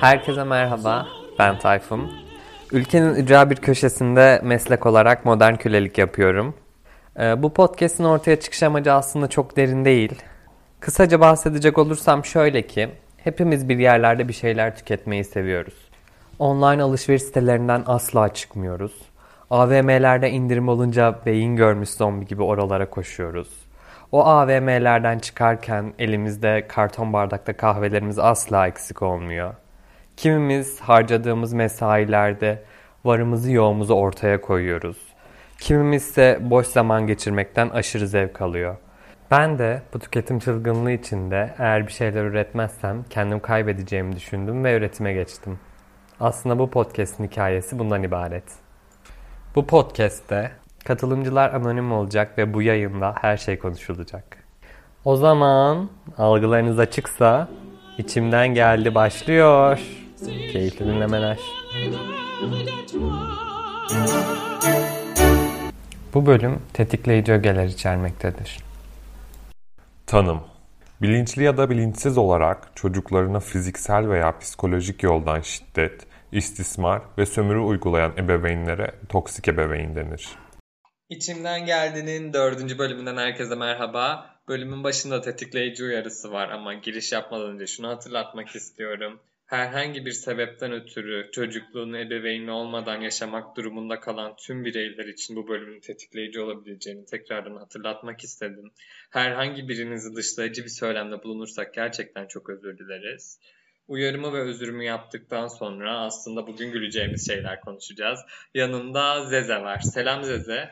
Herkese merhaba, ben Tayfun. Ülkenin ücra bir köşesinde meslek olarak modern kölelik yapıyorum. Ee, bu podcast'in ortaya çıkış amacı aslında çok derin değil. Kısaca bahsedecek olursam şöyle ki, hepimiz bir yerlerde bir şeyler tüketmeyi seviyoruz. Online alışveriş sitelerinden asla çıkmıyoruz. AVM'lerde indirim olunca beyin görmüş zombi gibi oralara koşuyoruz. O AVM'lerden çıkarken elimizde karton bardakta kahvelerimiz asla eksik olmuyor. Kimimiz harcadığımız mesailerde varımızı yoğumuzu ortaya koyuyoruz. Kimimiz ise boş zaman geçirmekten aşırı zevk alıyor. Ben de bu tüketim çılgınlığı içinde eğer bir şeyler üretmezsem kendim kaybedeceğimi düşündüm ve üretime geçtim. Aslında bu podcast'in hikayesi bundan ibaret. Bu podcast'te katılımcılar anonim olacak ve bu yayında her şey konuşulacak. O zaman algılarınız açıksa içimden geldi başlıyor. Keyifli dinlemeler. Bu bölüm tetikleyici ögeler içermektedir. Tanım Bilinçli ya da bilinçsiz olarak çocuklarına fiziksel veya psikolojik yoldan şiddet, istismar ve sömürü uygulayan ebeveynlere toksik ebeveyn denir. İçimden Geldi'nin dördüncü bölümünden herkese merhaba. Bölümün başında tetikleyici uyarısı var ama giriş yapmadan önce şunu hatırlatmak istiyorum herhangi bir sebepten ötürü çocukluğunu ebeveynli olmadan yaşamak durumunda kalan tüm bireyler için bu bölümün tetikleyici olabileceğini tekrardan hatırlatmak istedim. Herhangi birinizi dışlayıcı bir söylemde bulunursak gerçekten çok özür dileriz. Uyarımı ve özürümü yaptıktan sonra aslında bugün güleceğimiz şeyler konuşacağız. Yanında Zeze var. Selam Zeze.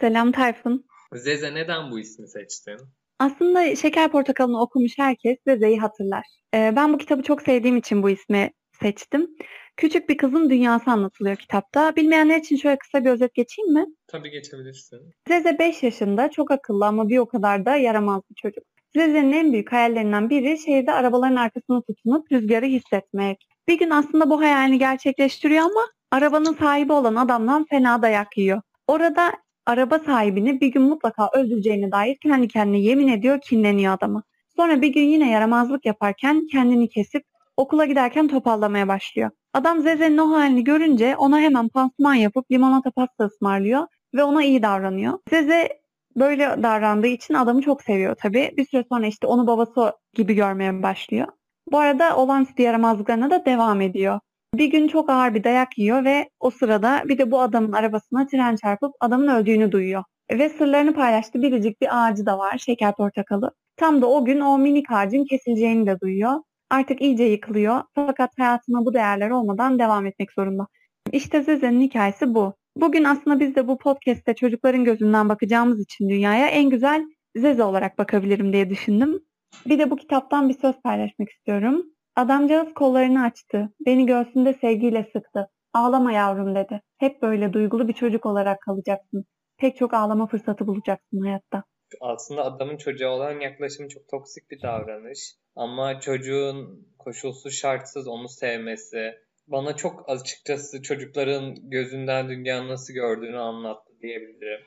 Selam Tayfun. Zeze neden bu ismi seçtin? Aslında Şeker Portakalı'nı okumuş herkes Zeze'yi hatırlar. Ee, ben bu kitabı çok sevdiğim için bu ismi seçtim. Küçük bir kızın dünyası anlatılıyor kitapta. Bilmeyenler için şöyle kısa bir özet geçeyim mi? Tabii geçebilirsin. Zeze 5 yaşında, çok akıllı ama bir o kadar da yaramaz bir çocuk. Zeze'nin en büyük hayallerinden biri şehirde arabaların arkasına tutunup rüzgarı hissetmek. Bir gün aslında bu hayalini gerçekleştiriyor ama arabanın sahibi olan adamdan fena dayak yiyor. Orada araba sahibini bir gün mutlaka öldüreceğine dair kendi kendine yemin ediyor, kinleniyor adama. Sonra bir gün yine yaramazlık yaparken kendini kesip okula giderken topallamaya başlıyor. Adam Zeze'nin o halini görünce ona hemen pansuman yapıp limonata pasta ısmarlıyor ve ona iyi davranıyor. Zeze böyle davrandığı için adamı çok seviyor tabii. Bir süre sonra işte onu babası gibi görmeye başlıyor. Bu arada olağanüstü yaramazlıklarına da devam ediyor. Bir gün çok ağır bir dayak yiyor ve o sırada bir de bu adamın arabasına tren çarpıp adamın öldüğünü duyuyor. Ve sırlarını paylaştığı biricik bir ağacı da var, şeker portakalı. Tam da o gün o minik ağacın kesileceğini de duyuyor. Artık iyice yıkılıyor fakat hayatına bu değerler olmadan devam etmek zorunda. İşte Zeze'nin hikayesi bu. Bugün aslında biz de bu podcast'te çocukların gözünden bakacağımız için dünyaya en güzel Zeze olarak bakabilirim diye düşündüm. Bir de bu kitaptan bir söz paylaşmak istiyorum. Adamcağız kollarını açtı. Beni göğsünde sevgiyle sıktı. Ağlama yavrum dedi. Hep böyle duygulu bir çocuk olarak kalacaksın. Pek çok ağlama fırsatı bulacaksın hayatta. Aslında adamın çocuğa olan yaklaşımı çok toksik bir davranış. Ama çocuğun koşulsuz şartsız onu sevmesi bana çok açıkçası çocukların gözünden dünyanın nasıl gördüğünü anlattı diyebilirim.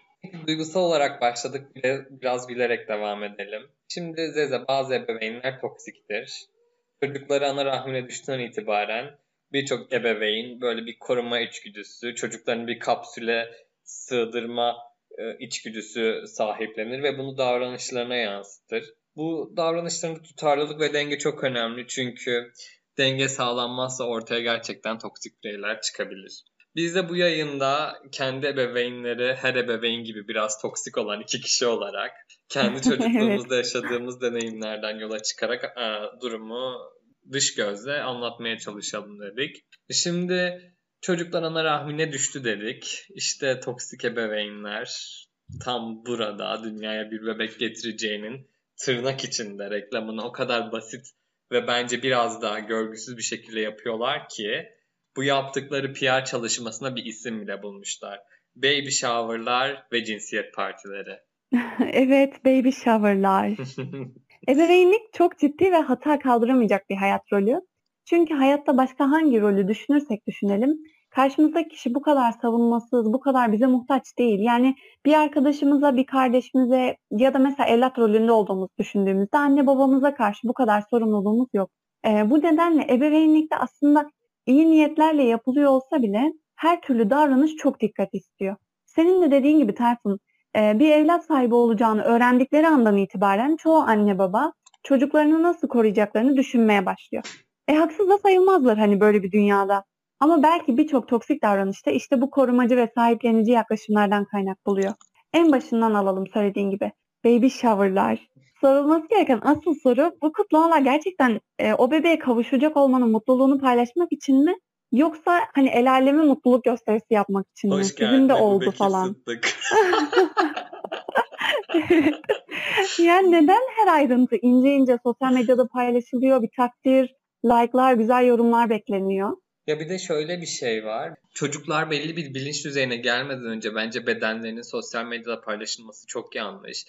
Duygusal olarak başladık bile biraz bilerek devam edelim. Şimdi Zeze bazı ebeveynler toksiktir çocukları ana rahmine düştüğünden itibaren birçok ebeveyn böyle bir koruma içgüdüsü, çocuklarını bir kapsüle sığdırma e, içgüdüsü sahiplenir ve bunu davranışlarına yansıtır. Bu davranışlarında tutarlılık ve denge çok önemli çünkü denge sağlanmazsa ortaya gerçekten toksik bireyler çıkabilir. Biz de bu yayında kendi ebeveynleri her ebeveyn gibi biraz toksik olan iki kişi olarak kendi çocukluğumuzda evet. yaşadığımız deneyimlerden yola çıkarak e, durumu dış gözle anlatmaya çalışalım dedik. Şimdi çocuklar ana rahmine düştü dedik. İşte toksik ebeveynler tam burada dünyaya bir bebek getireceğinin tırnak içinde reklamını o kadar basit ve bence biraz daha görgüsüz bir şekilde yapıyorlar ki bu yaptıkları PR çalışmasına bir isim bile bulmuşlar. Baby shower'lar ve cinsiyet partileri. evet, baby shower'lar. Ebeveynlik çok ciddi ve hata kaldıramayacak bir hayat rolü. Çünkü hayatta başka hangi rolü düşünürsek düşünelim, karşımızdaki kişi bu kadar savunmasız, bu kadar bize muhtaç değil. Yani bir arkadaşımıza, bir kardeşimize ya da mesela evlat rolünde olduğumuzu düşündüğümüzde anne babamıza karşı bu kadar sorumluluğumuz yok. E, bu nedenle ebeveynlikte aslında iyi niyetlerle yapılıyor olsa bile her türlü davranış çok dikkat istiyor. Senin de dediğin gibi Tayfun, bir evlat sahibi olacağını öğrendikleri andan itibaren çoğu anne baba çocuklarını nasıl koruyacaklarını düşünmeye başlıyor. E haksız da sayılmazlar hani böyle bir dünyada. Ama belki birçok toksik davranışta işte bu korumacı ve sahiplenici yaklaşımlardan kaynak buluyor. En başından alalım söylediğin gibi. Baby shower'lar. Sorulması gereken asıl soru bu kutlamalar gerçekten e, o bebeğe kavuşacak olmanın mutluluğunu paylaşmak için mi? Yoksa hani el alemi mutluluk gösterisi yapmak için Hoş mi? Sizin de oldu falan. yani neden her ayrıntı ince ince sosyal medyada paylaşılıyor? Bir takdir, like'lar, güzel yorumlar bekleniyor. Ya bir de şöyle bir şey var. Çocuklar belli bir bilinç düzeyine gelmeden önce bence bedenlerinin sosyal medyada paylaşılması çok yanlış.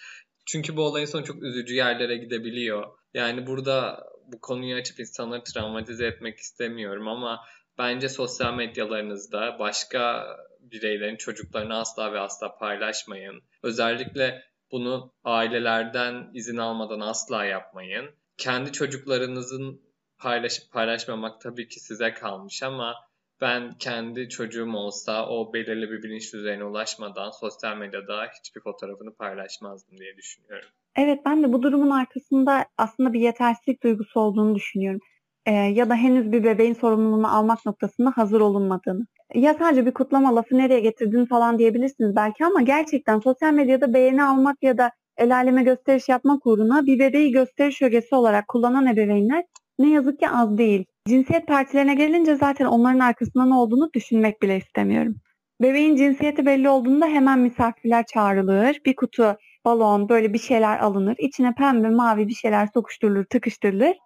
Çünkü bu olayın sonu çok üzücü yerlere gidebiliyor. Yani burada bu konuyu açıp insanları travmatize etmek istemiyorum ama bence sosyal medyalarınızda başka bireylerin çocuklarını asla ve asla paylaşmayın. Özellikle bunu ailelerden izin almadan asla yapmayın. Kendi çocuklarınızın paylaşıp paylaşmamak tabii ki size kalmış ama ben kendi çocuğum olsa o belirli bir bilinç düzeyine ulaşmadan sosyal medyada hiçbir fotoğrafını paylaşmazdım diye düşünüyorum. Evet ben de bu durumun arkasında aslında bir yetersizlik duygusu olduğunu düşünüyorum. Ee, ya da henüz bir bebeğin sorumluluğunu almak noktasında hazır olunmadığını. Ya sadece bir kutlama lafı nereye getirdin falan diyebilirsiniz belki ama gerçekten sosyal medyada beğeni almak ya da el aleme gösteriş yapmak uğruna bir bebeği gösteriş ögesi olarak kullanan ebeveynler ne yazık ki az değil. Cinsiyet partilerine gelince zaten onların arkasında ne olduğunu düşünmek bile istemiyorum. Bebeğin cinsiyeti belli olduğunda hemen misafirler çağrılır. Bir kutu balon böyle bir şeyler alınır. İçine pembe mavi bir şeyler sokuşturulur, tıkıştırılır.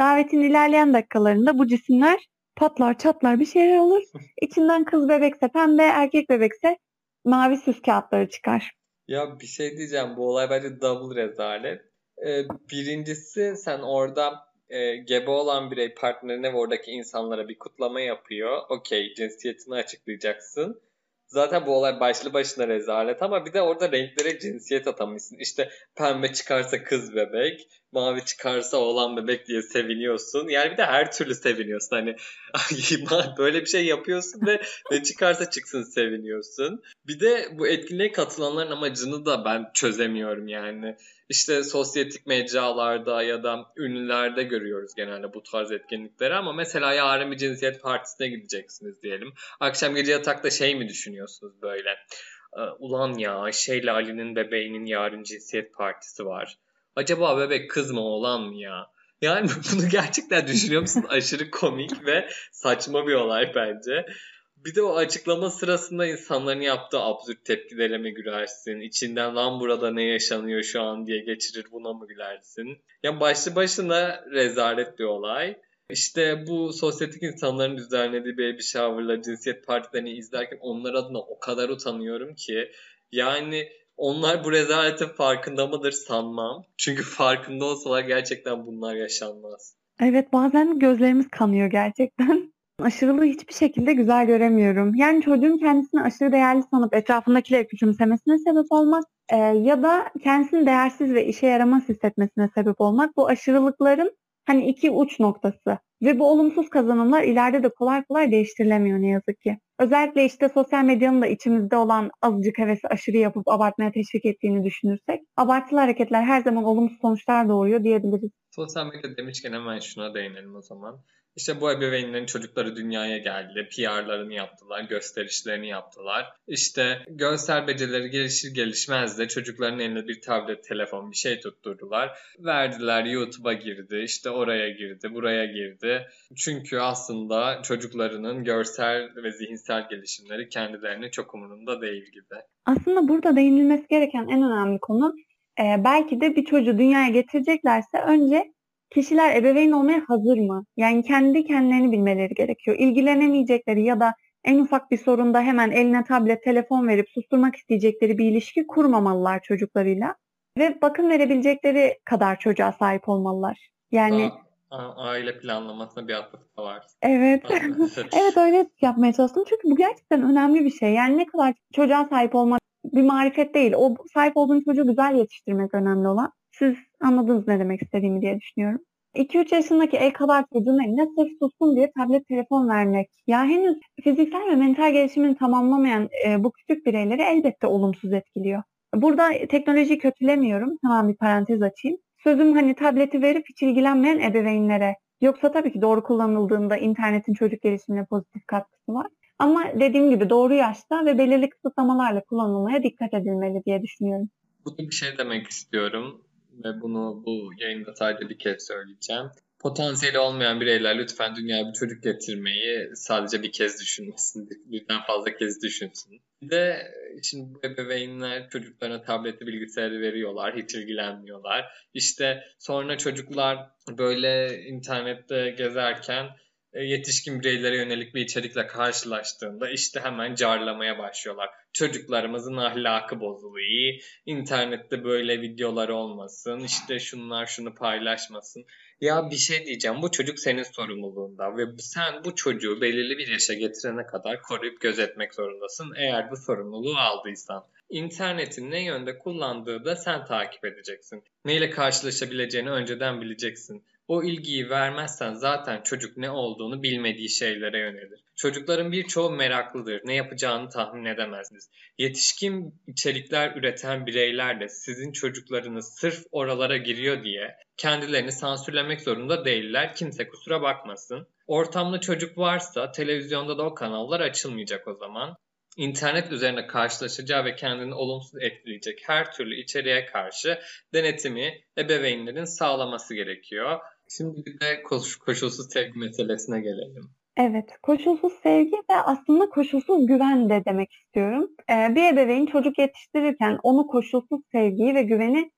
Davetin ilerleyen dakikalarında bu cisimler patlar çatlar bir şeyler olur. İçinden kız bebekse pembe, erkek bebekse mavi süs kağıtları çıkar. Ya bir şey diyeceğim bu olay bence double rezalet. Ee, birincisi sen orada e, gebe olan birey partnerine ve oradaki insanlara bir kutlama yapıyor. Okey cinsiyetini açıklayacaksın. Zaten bu olay başlı başına rezalet ama bir de orada renklere cinsiyet atamışsın. İşte pembe çıkarsa kız bebek, mavi çıkarsa oğlan bebek diye seviniyorsun. Yani bir de her türlü seviniyorsun. Hani böyle bir şey yapıyorsun ve ne çıkarsa çıksın seviniyorsun. Bir de bu etkinliğe katılanların amacını da ben çözemiyorum yani. İşte sosyetik mecralarda ya da ünlülerde görüyoruz genelde bu tarz etkinlikleri ama mesela yarın bir cinsiyet partisine gideceksiniz diyelim. Akşam gece yatakta şey mi düşünüyorsunuz böyle? Ulan ya şeyle Ali'nin bebeğinin yarın cinsiyet partisi var acaba bebek kız mı oğlan mı ya? Yani bunu gerçekten düşünüyor musun? Aşırı komik ve saçma bir olay bence. Bir de o açıklama sırasında insanların yaptığı absürt tepkilere mi gülersin? İçinden lan burada ne yaşanıyor şu an diye geçirir buna mı gülersin? Ya başlı başına rezalet bir olay. İşte bu sosyetik insanların düzenlediği baby shower'la cinsiyet partilerini izlerken onlar adına o kadar utanıyorum ki. Yani onlar bu rezaletin farkında mıdır sanmam. Çünkü farkında olsalar gerçekten bunlar yaşanmaz. Evet bazen gözlerimiz kanıyor gerçekten. Aşırılığı hiçbir şekilde güzel göremiyorum. Yani çocuğun kendisini aşırı değerli sanıp etrafındakileri küçümsemesine sebep olmak e, ya da kendisini değersiz ve işe yaramaz hissetmesine sebep olmak bu aşırılıkların hani iki uç noktası. Ve bu olumsuz kazanımlar ileride de kolay kolay değiştirilemiyor ne yazık ki. Özellikle işte sosyal medyanın da içimizde olan azıcık hevesi aşırı yapıp abartmaya teşvik ettiğini düşünürsek abartılı hareketler her zaman olumsuz sonuçlar doğuruyor diyebiliriz. Sosyal medya demişken hemen şuna değinelim o zaman. İşte bu ebeveynlerin çocukları dünyaya geldi. PR'larını yaptılar, gösterişlerini yaptılar. İşte görsel becerileri gelişir gelişmez de çocukların eline bir tablet, telefon bir şey tutturdular. Verdiler YouTube'a girdi, işte oraya girdi, buraya girdi. Çünkü aslında çocuklarının görsel ve zihinsel gelişimleri kendilerine çok umurunda değil gibi. Aslında burada değinilmesi gereken en önemli konu belki de bir çocuğu dünyaya getireceklerse önce kişiler ebeveyn olmaya hazır mı? Yani kendi kendilerini bilmeleri gerekiyor. İlgilenemeyecekleri ya da en ufak bir sorunda hemen eline tablet, telefon verip susturmak isteyecekleri bir ilişki kurmamalılar çocuklarıyla. Ve bakım verebilecekleri kadar çocuğa sahip olmalılar. Yani Aa, aile planlamasına bir atıf var. Evet. evet öyle yapmaya çalıştım. Çünkü bu gerçekten önemli bir şey. Yani ne kadar çocuğa sahip olmak bir marifet değil. O sahip olduğun çocuğu güzel yetiştirmek önemli olan. Siz anladınız ne demek istediğimi diye düşünüyorum. 2-3 yaşındaki el kadar çocuğun eline sırf sussun diye tablet telefon vermek. Ya henüz fiziksel ve mental gelişimini tamamlamayan e, bu küçük bireyleri elbette olumsuz etkiliyor. Burada teknolojiyi kötülemiyorum. Tamam bir parantez açayım. Sözüm hani tableti verip hiç ilgilenmeyen ebeveynlere. Yoksa tabii ki doğru kullanıldığında internetin çocuk gelişimine pozitif katkısı var. Ama dediğim gibi doğru yaşta ve belirli kısıtlamalarla kullanılmaya dikkat edilmeli diye düşünüyorum. Burada bir şey demek istiyorum ve bunu bu yayında sadece bir kez söyleyeceğim. Potansiyeli olmayan bireyler lütfen dünyaya bir çocuk getirmeyi sadece bir kez düşünmesin. Birden fazla kez düşünsün. Bir de şimdi bu ebeveynler çocuklarına tableti bilgisayarı veriyorlar. Hiç ilgilenmiyorlar. İşte sonra çocuklar böyle internette gezerken e, yetişkin bireylere yönelik bir içerikle karşılaştığında işte hemen carlamaya başlıyorlar. Çocuklarımızın ahlakı bozuluyor, internette böyle videolar olmasın, işte şunlar şunu paylaşmasın. Ya bir şey diyeceğim bu çocuk senin sorumluluğunda ve sen bu çocuğu belirli bir yaşa getirene kadar koruyup gözetmek zorundasın eğer bu sorumluluğu aldıysan. İnternetin ne yönde kullandığı da sen takip edeceksin. Neyle karşılaşabileceğini önceden bileceksin. O ilgiyi vermezsen zaten çocuk ne olduğunu bilmediği şeylere yönelir. Çocukların birçoğu meraklıdır. Ne yapacağını tahmin edemezsiniz. Yetişkin içerikler üreten bireyler de sizin çocuklarınız sırf oralara giriyor diye kendilerini sansürlemek zorunda değiller. Kimse kusura bakmasın. Ortamda çocuk varsa televizyonda da o kanallar açılmayacak o zaman internet üzerinde karşılaşacağı ve kendini olumsuz etkileyecek her türlü içeriğe karşı denetimi ebeveynlerin sağlaması gerekiyor. Şimdi bir de koş, koşulsuz sevgi meselesine gelelim. Evet, koşulsuz sevgi ve aslında koşulsuz güven de demek istiyorum. Ee, bir ebeveyn çocuk yetiştirirken onu koşulsuz sevgiyi ve güveni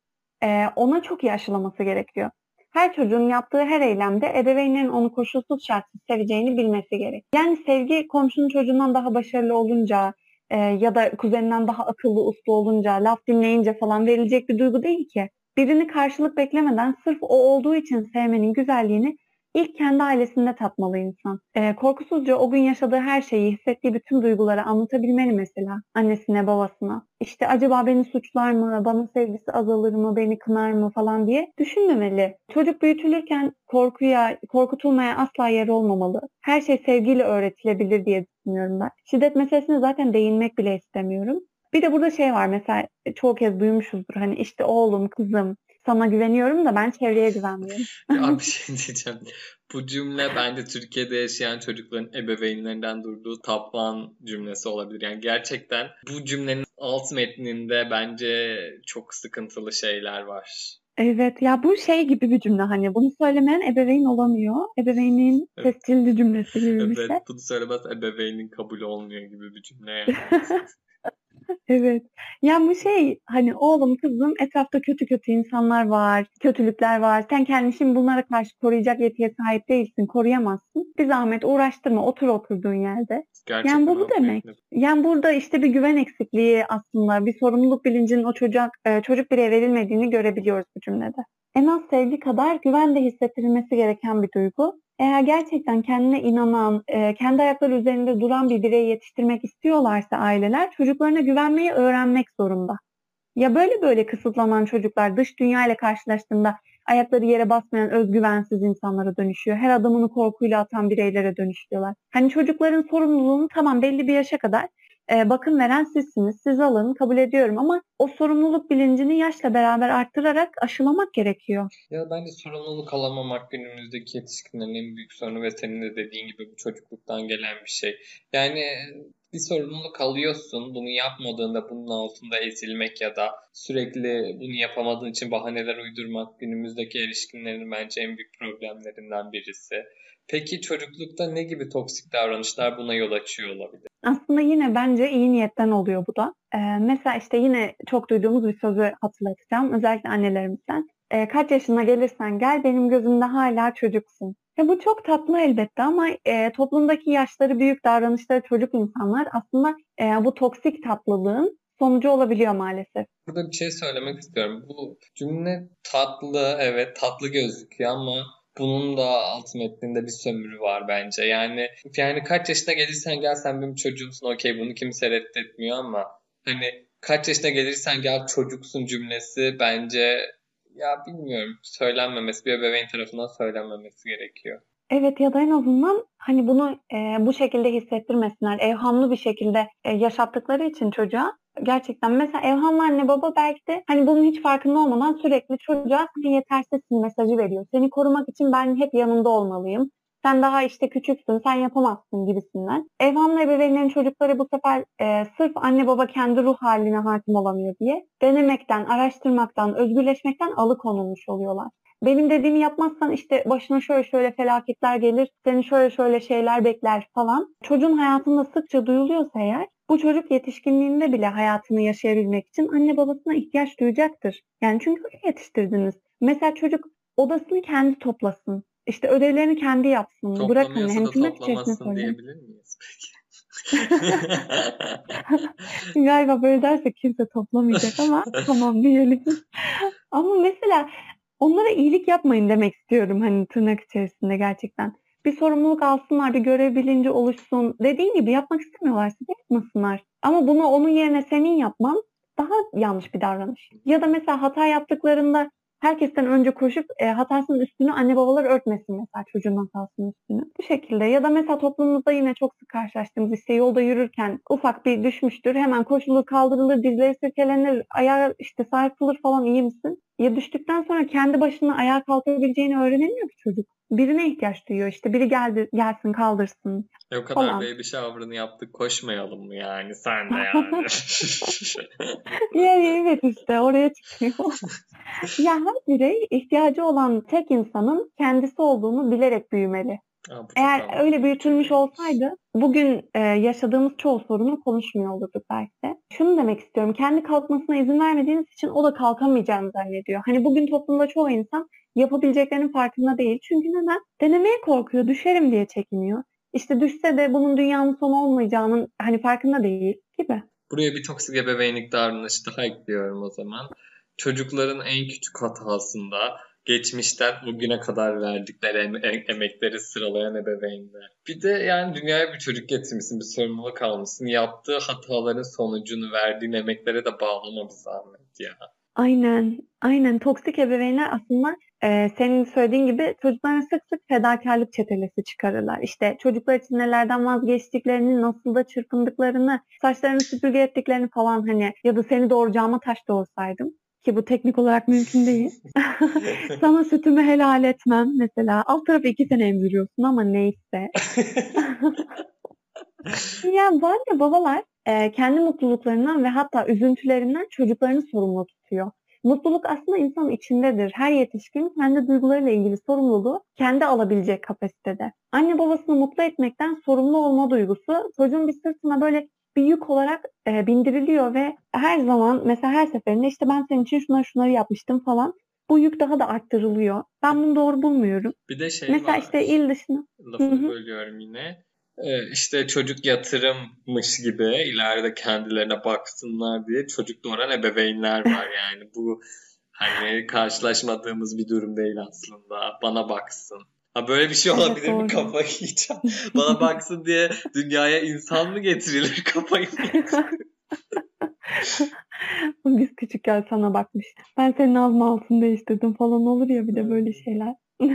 e, ona çok iyi gerekiyor. Her çocuğun yaptığı her eylemde ebeveynlerin onu koşulsuz şartsız seveceğini bilmesi gerek. Yani sevgi komşunun çocuğundan daha başarılı olunca e, ya da kuzeninden daha akıllı uslu olunca, laf dinleyince falan verilecek bir duygu değil ki. Birini karşılık beklemeden sırf o olduğu için sevmenin güzelliğini ilk kendi ailesinde tatmalı insan. Ee, korkusuzca o gün yaşadığı her şeyi, hissettiği bütün duyguları anlatabilmeli mesela annesine, babasına. İşte acaba beni suçlar mı, bana sevgisi azalır mı, beni kınar mı falan diye düşünmemeli. Çocuk büyütülürken korkuya, korkutulmaya asla yer olmamalı. Her şey sevgiyle öğretilebilir diye düşünüyorum ben. Şiddet meselesine zaten değinmek bile istemiyorum. Bir de burada şey var mesela çoğu kez duymuşuzdur hani işte oğlum, kızım, sana güveniyorum da ben çevreye güvenmiyorum. ya bir şey diyeceğim. Bu cümle bence Türkiye'de yaşayan çocukların ebeveynlerinden durduğu tapan cümlesi olabilir. Yani gerçekten bu cümlenin alt metninde bence çok sıkıntılı şeyler var. Evet ya bu şey gibi bir cümle hani bunu söylemeyen ebeveyn olamıyor. Ebeveynin evet. tescilli cümlesi gibi evet, bir şey. Evet bunu söylemez ebeveynin kabul olmuyor gibi bir cümle yani. Evet. Ya bu şey hani oğlum kızım etrafta kötü kötü insanlar var, kötülükler var. Sen kendini şimdi bunlara karşı koruyacak yetiye sahip değilsin, koruyamazsın. Bir zahmet uğraştırma, otur oturduğun yerde. Gerçekten yani bu bu demek. Yani burada işte bir güven eksikliği aslında, bir sorumluluk bilincinin o çocuk çocuk bireye verilmediğini görebiliyoruz bu cümlede. En az sevgi kadar güven de hissettirilmesi gereken bir duygu eğer gerçekten kendine inanan, e, kendi ayakları üzerinde duran bir birey yetiştirmek istiyorlarsa aileler çocuklarına güvenmeyi öğrenmek zorunda. Ya böyle böyle kısıtlanan çocuklar dış dünya ile karşılaştığında ayakları yere basmayan özgüvensiz insanlara dönüşüyor. Her adımını korkuyla atan bireylere dönüşüyorlar. Hani çocukların sorumluluğunu tamam belli bir yaşa kadar e, bakım veren sizsiniz. Siz alın kabul ediyorum ama o sorumluluk bilincini yaşla beraber arttırarak aşılamak gerekiyor. Ya bence sorumluluk alamamak günümüzdeki yetişkinlerin en büyük sorunu ve senin de dediğin gibi bu çocukluktan gelen bir şey. Yani bir sorumluluk alıyorsun. Bunu yapmadığında bunun altında ezilmek ya da sürekli bunu yapamadığın için bahaneler uydurmak günümüzdeki erişkinlerin bence en büyük problemlerinden birisi. Peki çocuklukta ne gibi toksik davranışlar buna yol açıyor olabilir? Aslında yine bence iyi niyetten oluyor bu da. Ee, mesela işte yine çok duyduğumuz bir sözü hatırlatacağım. Özellikle annelerimizden. Ee, kaç yaşına gelirsen gel benim gözümde hala çocuksun. Ya bu çok tatlı elbette ama e, toplumdaki yaşları büyük davranışları çocuk insanlar aslında e, bu toksik tatlılığın sonucu olabiliyor maalesef. Burada bir şey söylemek istiyorum. Bu cümle tatlı, evet tatlı gözüküyor ama bunun da alt metninde bir sömürü var bence. Yani yani kaç yaşına gelirsen gel sen benim çocuğumsun okey bunu kimse reddetmiyor ama hani kaç yaşına gelirsen gel çocuksun cümlesi bence ya bilmiyorum söylenmemesi bir ebeveyn tarafından söylenmemesi gerekiyor. Evet ya da en azından hani bunu e, bu şekilde hissettirmesinler. Evhamlı bir şekilde e, yaşattıkları için çocuğa gerçekten mesela evhamlı anne baba belki de hani bunun hiç farkında olmadan sürekli çocuğa sen yetersizsin mesajı veriyor. Seni korumak için ben hep yanında olmalıyım. Sen daha işte küçüksün, sen yapamazsın gibisinden. Evhamlı ebeveynlerin çocukları bu sefer e, sırf anne baba kendi ruh haline hakim olamıyor diye denemekten, araştırmaktan, özgürleşmekten alıkonulmuş oluyorlar benim dediğimi yapmazsan işte başına şöyle şöyle felaketler gelir, seni şöyle şöyle şeyler bekler falan. Çocuğun hayatında sıkça duyuluyorsa eğer bu çocuk yetişkinliğinde bile hayatını yaşayabilmek için anne babasına ihtiyaç duyacaktır. Yani çünkü öyle yetiştirdiniz. Mesela çocuk odasını kendi toplasın. İşte ödevlerini kendi yapsın. Bırakın. Hani, da toplamasın diyebilir miyiz peki? Galiba böyle dersek kimse toplamayacak ama tamam diyelim. ama mesela onlara iyilik yapmayın demek istiyorum hani tırnak içerisinde gerçekten. Bir sorumluluk alsınlar, bir görev bilinci oluşsun. Dediğin gibi yapmak istemiyorlarsa yapmasınlar. Ama bunu onun yerine senin yapman daha yanlış bir davranış. Ya da mesela hata yaptıklarında herkesten önce koşup e, hatasının üstünü anne babalar örtmesin mesela çocuğun hatasının üstünü. Bu şekilde ya da mesela toplumumuzda yine çok sık karşılaştığımız işte yolda yürürken ufak bir düşmüştür hemen koşulur kaldırılır dizleri sirkelenir ayağı işte sarsılır falan iyi misin? Ya düştükten sonra kendi başına ayağa kalkabileceğini öğrenemiyor ki çocuk. Birine ihtiyaç duyuyor işte. Biri geldi gelsin kaldırsın. E o kadar falan. baby shower'ını yaptık koşmayalım mı yani sen de yani. yani evet işte oraya çıkıyor. ya her birey ihtiyacı olan tek insanın kendisi olduğunu bilerek büyümeli. Ha, Eğer anladım. öyle büyütülmüş olsaydı bugün e, yaşadığımız çoğu sorunu konuşmuyor olurduk belki de. Şunu demek istiyorum. Kendi kalkmasına izin vermediğiniz için o da kalkamayacağını zannediyor. Hani bugün toplumda çoğu insan yapabileceklerinin farkında değil. Çünkü neden? Denemeye korkuyor. Düşerim diye çekiniyor. İşte düşse de bunun dünyanın sonu olmayacağının hani farkında değil gibi. Buraya bir toksik ebeveynlik davranışı daha ekliyorum o zaman. Çocukların en küçük hatasında geçmişten bugüne kadar verdikleri em- em- emekleri sıralayan ebeveynler. Bir de yani dünyaya bir çocuk getirmişsin, bir sorumluluk almışsın. Yaptığı hataların sonucunu verdiğin emeklere de bağlama bir zahmet ya. Aynen, aynen. Toksik ebeveynler aslında e, senin söylediğin gibi çocuklara sık sık fedakarlık çetelesi çıkarırlar. İşte çocuklar için nelerden vazgeçtiklerini, nasıl da çırpındıklarını, saçlarını süpürge ettiklerini falan hani ya da seni doğuracağıma taş doğursaydım ki bu teknik olarak mümkün değil. Sana sütümü helal etmem mesela. Alt tarafı iki sene emziriyorsun ama neyse. ya bazı babalar e, kendi mutluluklarından ve hatta üzüntülerinden çocuklarını sorumlu tutuyor. Mutluluk aslında insanın içindedir. Her yetişkin kendi duygularıyla ilgili sorumluluğu kendi alabilecek kapasitede. Anne babasını mutlu etmekten sorumlu olma duygusu çocuğun bir sırtına böyle bir yük olarak e, bindiriliyor ve her zaman mesela her seferinde işte ben senin için şunları şunları yapmıştım falan bu yük daha da arttırılıyor. Ben bunu doğru bulmuyorum. Bir de şey Mesela var. işte il dışına. Lafını bölüyorum yine. Ee, işte çocuk yatırımmış gibi ileride kendilerine baksınlar diye çocuk doğuran ebeveynler var yani. Bu hani karşılaşmadığımız bir durum değil aslında. Bana baksın. Ha böyle bir şey olabilir evet, mi kafayı yiyeceğim. Bana baksın diye dünyaya insan mı getirilir kafayı Biz küçükken sana bakmış. Ben senin ağzın altını değiştirdim falan olur ya bir de böyle şeyler.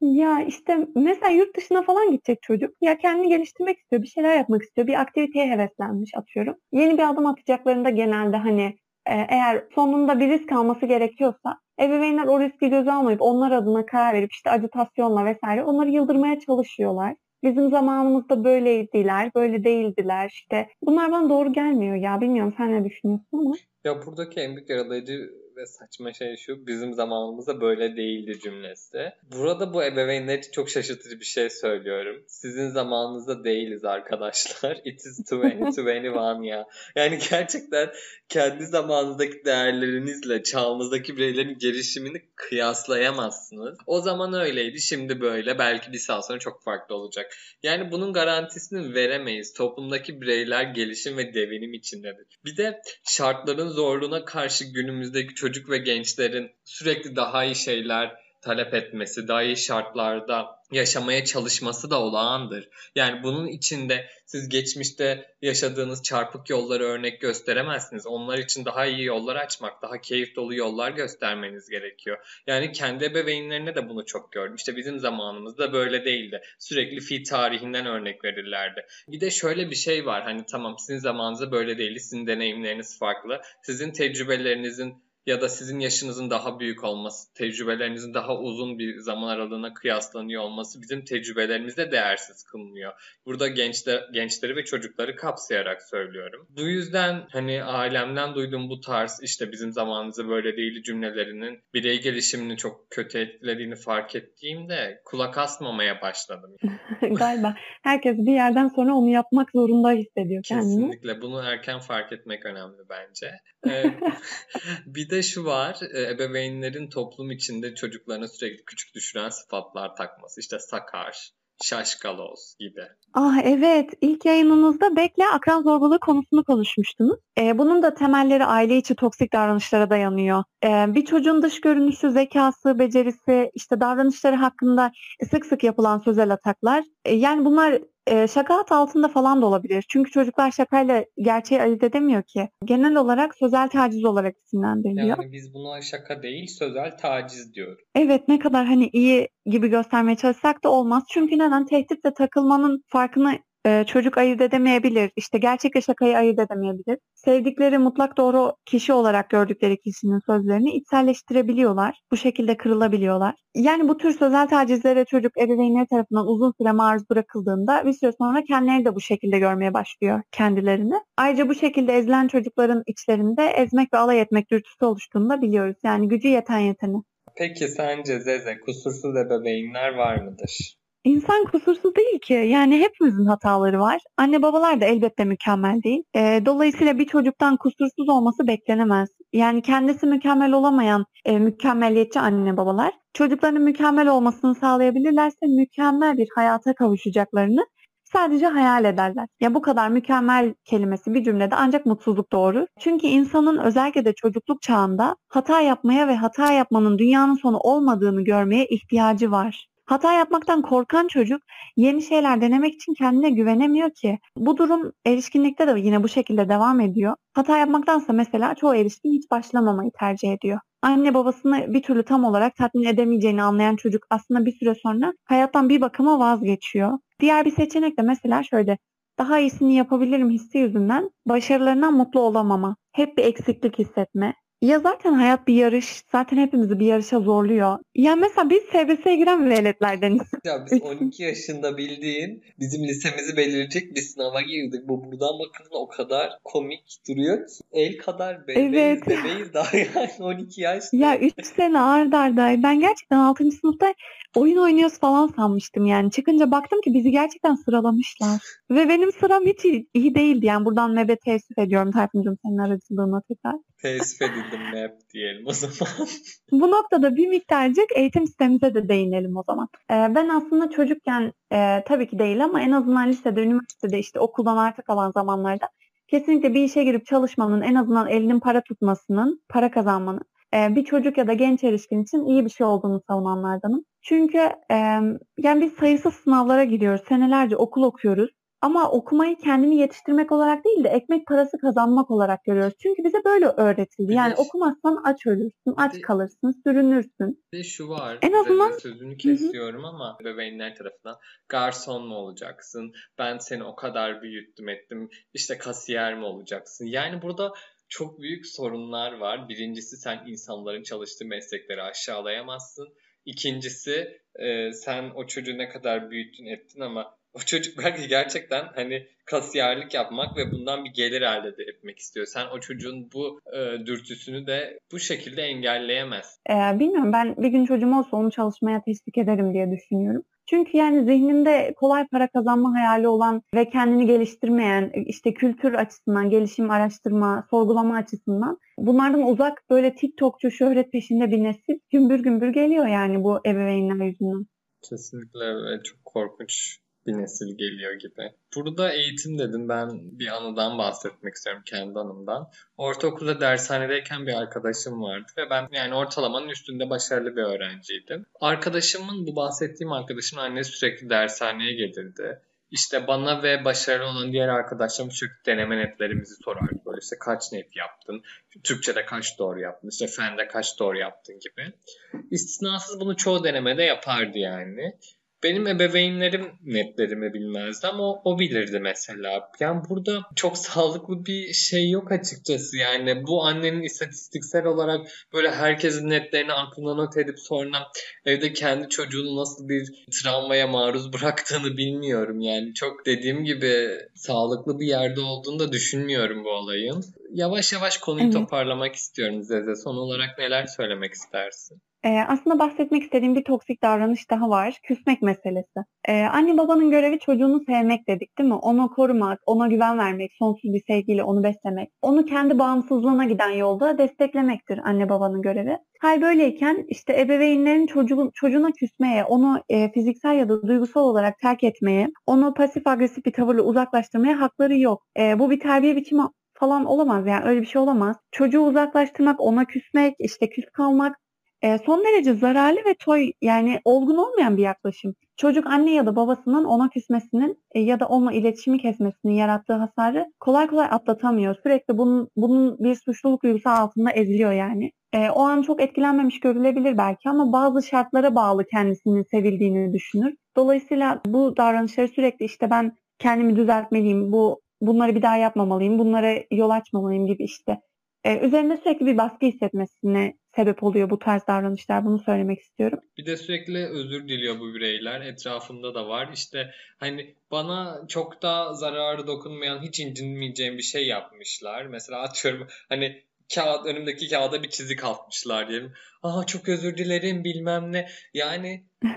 ya işte mesela yurt dışına falan gidecek çocuk. Ya kendini geliştirmek istiyor, bir şeyler yapmak istiyor. Bir aktiviteye heveslenmiş atıyorum. Yeni bir adım atacaklarında genelde hani eğer sonunda bir risk alması gerekiyorsa ebeveynler o riski göze almayıp onlar adına karar verip işte acitasyonla vesaire onları yıldırmaya çalışıyorlar. Bizim zamanımızda böyleydiler, böyle değildiler işte. Bunlar bana doğru gelmiyor ya. Bilmiyorum sen ne düşünüyorsun ama. Ya buradaki en büyük yaralayıcı ve saçma şey şu bizim zamanımızda böyle değildi cümlesi. Burada bu ebeveynler için çok şaşırtıcı bir şey söylüyorum. Sizin zamanınızda değiliz arkadaşlar. It is 2021 ya. Yani gerçekten kendi zamanınızdaki değerlerinizle çağımızdaki bireylerin gelişimini kıyaslayamazsınız. O zaman öyleydi şimdi böyle belki bir saat sonra çok farklı olacak. Yani bunun garantisini veremeyiz. Toplumdaki bireyler gelişim ve devinim içindedir. Bir de şartların zorluğuna karşı günümüzdeki çocuk ve gençlerin sürekli daha iyi şeyler talep etmesi, daha iyi şartlarda yaşamaya çalışması da olağandır. Yani bunun içinde siz geçmişte yaşadığınız çarpık yolları örnek gösteremezsiniz. Onlar için daha iyi yollar açmak, daha keyif dolu yollar göstermeniz gerekiyor. Yani kendi ebeveynlerine de bunu çok gördüm. İşte bizim zamanımızda böyle değildi. Sürekli fi tarihinden örnek verirlerdi. Bir de şöyle bir şey var. Hani tamam sizin zamanınızda böyle değildi. Sizin deneyimleriniz farklı. Sizin tecrübelerinizin ya da sizin yaşınızın daha büyük olması, tecrübelerinizin daha uzun bir zaman aralığına kıyaslanıyor olması bizim tecrübelerimizde değersiz kılınıyor. Burada gençler, gençleri ve çocukları kapsayarak söylüyorum. Bu yüzden hani ailemden duyduğum bu tarz işte bizim zamanımızda böyle değil cümlelerinin birey gelişimini çok kötü etkilediğini fark ettiğimde kulak asmamaya başladım. Galiba herkes bir yerden sonra onu yapmak zorunda hissediyor kendini. Kesinlikle bunu erken fark etmek önemli bence. Ee, bir de şu var, e, ebeveynlerin toplum içinde çocuklarına sürekli küçük düşüren sıfatlar takması. İşte sakar, şaşkaloz gibi. Ah evet, ilk yayınınızda bekle akran zorbalığı konusunu konuşmuştunuz. Ee, bunun da temelleri aile içi toksik davranışlara dayanıyor. Ee, bir çocuğun dış görünüşü, zekası, becerisi, işte davranışları hakkında sık sık yapılan sözel ataklar. E, yani bunlar e, şaka hat altında falan da olabilir. Çünkü çocuklar şakayla gerçeği ayırt edemiyor ki. Genel olarak sözel taciz olarak isimlendiriliyor. Yani biz buna şaka değil sözel taciz diyoruz. Evet ne kadar hani iyi gibi göstermeye çalışsak da olmaz. Çünkü neden? Tehditle takılmanın farkını e, çocuk ayırt edemeyebilir. İşte gerçekle şakayı ayırt edemeyebilir. Sevdikleri mutlak doğru kişi olarak gördükleri kişinin sözlerini içselleştirebiliyorlar. Bu şekilde kırılabiliyorlar. Yani bu tür sözel tacizlere çocuk ebeveynleri tarafından uzun süre maruz bırakıldığında bir süre sonra kendileri de bu şekilde görmeye başlıyor kendilerini. Ayrıca bu şekilde ezilen çocukların içlerinde ezmek ve alay etmek dürtüsü oluştuğunu da biliyoruz. Yani gücü yeten yeteni. Peki sence Zeze kusursuz ebeveynler var mıdır? İnsan kusursuz değil ki. Yani hepimizin hataları var. Anne babalar da elbette mükemmel değil. E, dolayısıyla bir çocuktan kusursuz olması beklenemez. Yani kendisi mükemmel olamayan e, mükemmeliyetçi anne babalar çocuklarının mükemmel olmasını sağlayabilirlerse mükemmel bir hayata kavuşacaklarını sadece hayal ederler. Ya bu kadar mükemmel kelimesi bir cümlede ancak mutsuzluk doğurur. Çünkü insanın özellikle de çocukluk çağında hata yapmaya ve hata yapmanın dünyanın sonu olmadığını görmeye ihtiyacı var. Hata yapmaktan korkan çocuk yeni şeyler denemek için kendine güvenemiyor ki. Bu durum erişkinlikte de yine bu şekilde devam ediyor. Hata yapmaktansa mesela çoğu erişkin hiç başlamamayı tercih ediyor. Anne babasını bir türlü tam olarak tatmin edemeyeceğini anlayan çocuk aslında bir süre sonra hayattan bir bakıma vazgeçiyor. Diğer bir seçenek de mesela şöyle daha iyisini yapabilirim hissi yüzünden başarılarından mutlu olamama, hep bir eksiklik hissetme, ya zaten hayat bir yarış. Zaten hepimizi bir yarışa zorluyor. Ya mesela biz SBS'ye giren veletlerdeniz. Ya biz 12 yaşında bildiğin bizim lisemizi belirleyecek bir sınava girdik. Bu buradan bakıldığında o kadar komik duruyor ki. El kadar bebeğiz Evet. bebeğiz daha yani 12 yaş. Ya 3 sene ard arda. Ben gerçekten 6. sınıfta oyun oynuyoruz falan sanmıştım yani. Çıkınca baktım ki bizi gerçekten sıralamışlar. Ve benim sıram hiç iyi, iyi değildi. Yani buradan Mebe teessüf ediyorum Tayfun'cum senin aracılığına tekrar. Teessüf edildim hep diyelim o zaman. Bu noktada bir miktarcık eğitim sistemimize de değinelim o zaman. Ee, ben aslında çocukken e, tabii ki değil ama en azından lisede, üniversitede işte okuldan arta kalan zamanlarda kesinlikle bir işe girip çalışmanın, en azından elinin para tutmasının, para kazanmanın e, bir çocuk ya da genç erişkin için iyi bir şey olduğunu savunanlardanım. Çünkü e, yani biz sayısız sınavlara giriyoruz, senelerce okul okuyoruz. Ama okumayı kendini yetiştirmek olarak değil de ekmek parası kazanmak olarak görüyoruz. Çünkü bize böyle öğretildi. Yani Bilir. okumazsan aç ölürsün, aç Bir- kalırsın, sürünürsün. Bir de şu var. En azından- sözünü kesiyorum ama bebeğinler tarafından garson mu olacaksın? Ben seni o kadar büyüttüm ettim. İşte kasiyer mi olacaksın? Yani burada çok büyük sorunlar var. Birincisi sen insanların çalıştığı meslekleri aşağılayamazsın. İkincisi e, sen o çocuğu ne kadar büyüttün ettin ama o çocuk belki gerçekten hani kasiyerlik yapmak ve bundan bir gelir elde etmek istiyor. Sen o çocuğun bu e, dürtüsünü de bu şekilde engelleyemezsin. Ee, bilmiyorum ben bir gün çocuğum olsa onu çalışmaya teşvik ederim diye düşünüyorum. Çünkü yani zihninde kolay para kazanma hayali olan ve kendini geliştirmeyen, işte kültür açısından, gelişim, araştırma, sorgulama açısından bunlardan uzak böyle TikTokçu şöhret peşinde bir nesil gümbür gümbür geliyor yani bu ebeveynler yüzünden. Kesinlikle ve çok korkunç bir nesil geliyor gibi. Burada eğitim dedim ben bir anıdan bahsetmek istiyorum kendi anımdan. Ortaokulda dershanedeyken bir arkadaşım vardı ve ben yani ortalamanın üstünde başarılı bir öğrenciydim. Arkadaşımın bu bahsettiğim arkadaşın annesi sürekli dershaneye gelirdi. İşte bana ve başarılı olan diğer arkadaşlarım sürekli deneme netlerimizi sorardı. Böyle işte kaç net yaptın, Türkçe'de kaç doğru yaptın, işte fende kaç doğru yaptın gibi. İstisnasız bunu çoğu denemede yapardı yani. Benim ebeveynlerim netlerimi bilmezdi ama o, o bilirdi mesela. Yani burada çok sağlıklı bir şey yok açıkçası. Yani bu annenin istatistiksel olarak böyle herkesin netlerini aklına not edip sonra evde kendi çocuğunu nasıl bir travmaya maruz bıraktığını bilmiyorum. Yani çok dediğim gibi sağlıklı bir yerde olduğunu da düşünmüyorum bu olayın. Yavaş yavaş konuyu evet. toparlamak istiyorum Zeze. Son olarak neler söylemek istersin? Ee, aslında bahsetmek istediğim bir toksik davranış daha var. Küsmek meselesi. Ee, anne babanın görevi çocuğunu sevmek dedik değil mi? Onu korumak, ona güven vermek, sonsuz bir sevgiyle onu beslemek. Onu kendi bağımsızlığına giden yolda desteklemektir anne babanın görevi. Hal böyleyken işte ebeveynlerin çocuğun, çocuğuna küsmeye, onu e, fiziksel ya da duygusal olarak terk etmeye, onu pasif agresif bir tavırla uzaklaştırmaya hakları yok. E, bu bir terbiye biçimi falan olamaz yani öyle bir şey olamaz. Çocuğu uzaklaştırmak, ona küsmek, işte küs kalmak e, son derece zararlı ve toy yani olgun olmayan bir yaklaşım. Çocuk anne ya da babasının ona küsmesinin e, ya da onunla iletişimi kesmesinin yarattığı hasarı kolay kolay atlatamıyor. Sürekli bunun, bunun bir suçluluk duygusu altında eziliyor yani. E, o an çok etkilenmemiş görülebilir belki ama bazı şartlara bağlı kendisinin sevildiğini düşünür. Dolayısıyla bu davranışları sürekli işte ben kendimi düzeltmeliyim, bu bunları bir daha yapmamalıyım, bunlara yol açmamalıyım gibi işte e, üzerinde sürekli bir baskı hissetmesine sebep oluyor bu tarz davranışlar. Bunu söylemek istiyorum. Bir de sürekli özür diliyor bu bireyler. Etrafında da var. İşte hani bana çok da zararı dokunmayan, hiç incinmeyeceğim bir şey yapmışlar. Mesela atıyorum hani kağıt önümdeki kağıda bir çizik atmışlar diyelim. Aa çok özür dilerim bilmem ne. Yani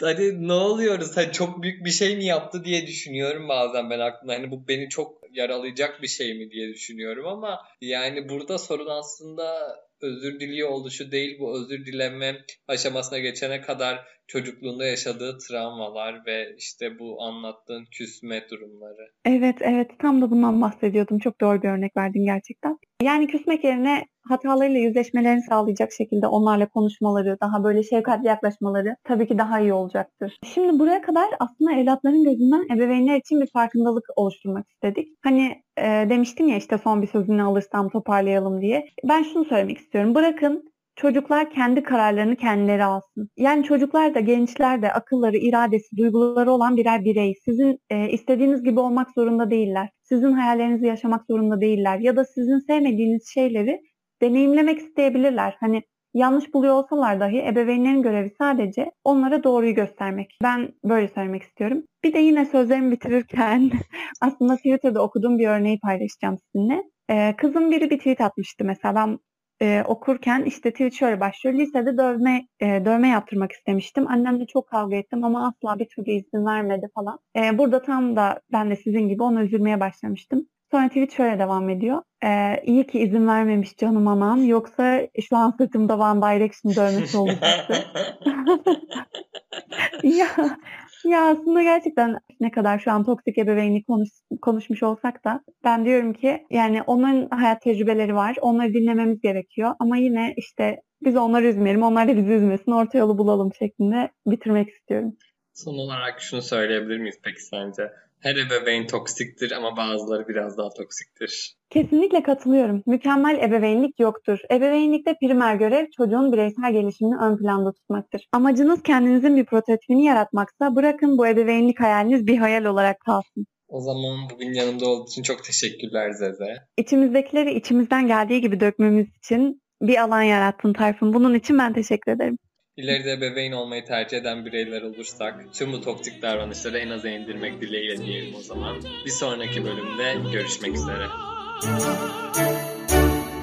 hani ne oluyoruz? Hani çok büyük bir şey mi yaptı diye düşünüyorum bazen ben aklımda. Hani bu beni çok yaralayacak bir şey mi diye düşünüyorum ama yani burada sorun aslında özür diliyor oluşu değil bu özür dileme aşamasına geçene kadar çocukluğunda yaşadığı travmalar ve işte bu anlattığın küsme durumları. Evet evet tam da bundan bahsediyordum. Çok doğru bir örnek verdin gerçekten. Yani küsmek yerine hatalarıyla yüzleşmelerini sağlayacak şekilde onlarla konuşmaları, daha böyle şefkatli yaklaşmaları tabii ki daha iyi olacaktır. Şimdi buraya kadar aslında evlatların gözünden ebeveynler için bir farkındalık oluşturmak istedik. Hani e, demiştim ya işte son bir sözünü alırsam toparlayalım diye. Ben şunu söylemek istiyorum. Bırakın çocuklar kendi kararlarını kendileri alsın. Yani çocuklar da gençler de akılları, iradesi, duyguları olan birer birey. Sizin e, istediğiniz gibi olmak zorunda değiller. Sizin hayallerinizi yaşamak zorunda değiller. Ya da sizin sevmediğiniz şeyleri deneyimlemek isteyebilirler. Hani yanlış buluyor olsalar dahi ebeveynlerin görevi sadece onlara doğruyu göstermek. Ben böyle söylemek istiyorum. Bir de yine sözlerimi bitirirken aslında Twitter'da okuduğum bir örneği paylaşacağım sizinle. Ee, kızım biri bir tweet atmıştı mesela ben e, okurken işte tweet şöyle başlıyor. Lisede dövme e, dövme yaptırmak istemiştim. Annemle çok kavga ettim ama asla bir türlü izin vermedi falan. E, burada tam da ben de sizin gibi ona üzülmeye başlamıştım. Sonra tweet şöyle devam ediyor. Ee, iyi ki izin vermemiş canım anam. Yoksa şu an sırtımda One Direction dövmesi olacaktı. ya, ya aslında gerçekten ne kadar şu an toksik ebeveynlik konuş, konuşmuş olsak da ben diyorum ki yani onların hayat tecrübeleri var. Onları dinlememiz gerekiyor. Ama yine işte biz onları üzmeyelim. Onlar da bizi üzmesin. Orta yolu bulalım şeklinde bitirmek istiyorum. Son olarak şunu söyleyebilir miyiz peki sence? Her ebeveyn toksiktir ama bazıları biraz daha toksiktir. Kesinlikle katılıyorum. Mükemmel ebeveynlik yoktur. Ebeveynlikte primer görev çocuğun bireysel gelişimini ön planda tutmaktır. Amacınız kendinizin bir prototipini yaratmaksa bırakın bu ebeveynlik hayaliniz bir hayal olarak kalsın. O zaman bugün yanımda olduğu için çok teşekkürler Zeze. İçimizdekileri içimizden geldiği gibi dökmemiz için bir alan yarattın Tayfun. Bunun için ben teşekkür ederim. İleride ebeveyn olmayı tercih eden bireyler olursak tüm bu toksik davranışları en aza indirmek dileğiyle diyelim o zaman. Bir sonraki bölümde görüşmek üzere.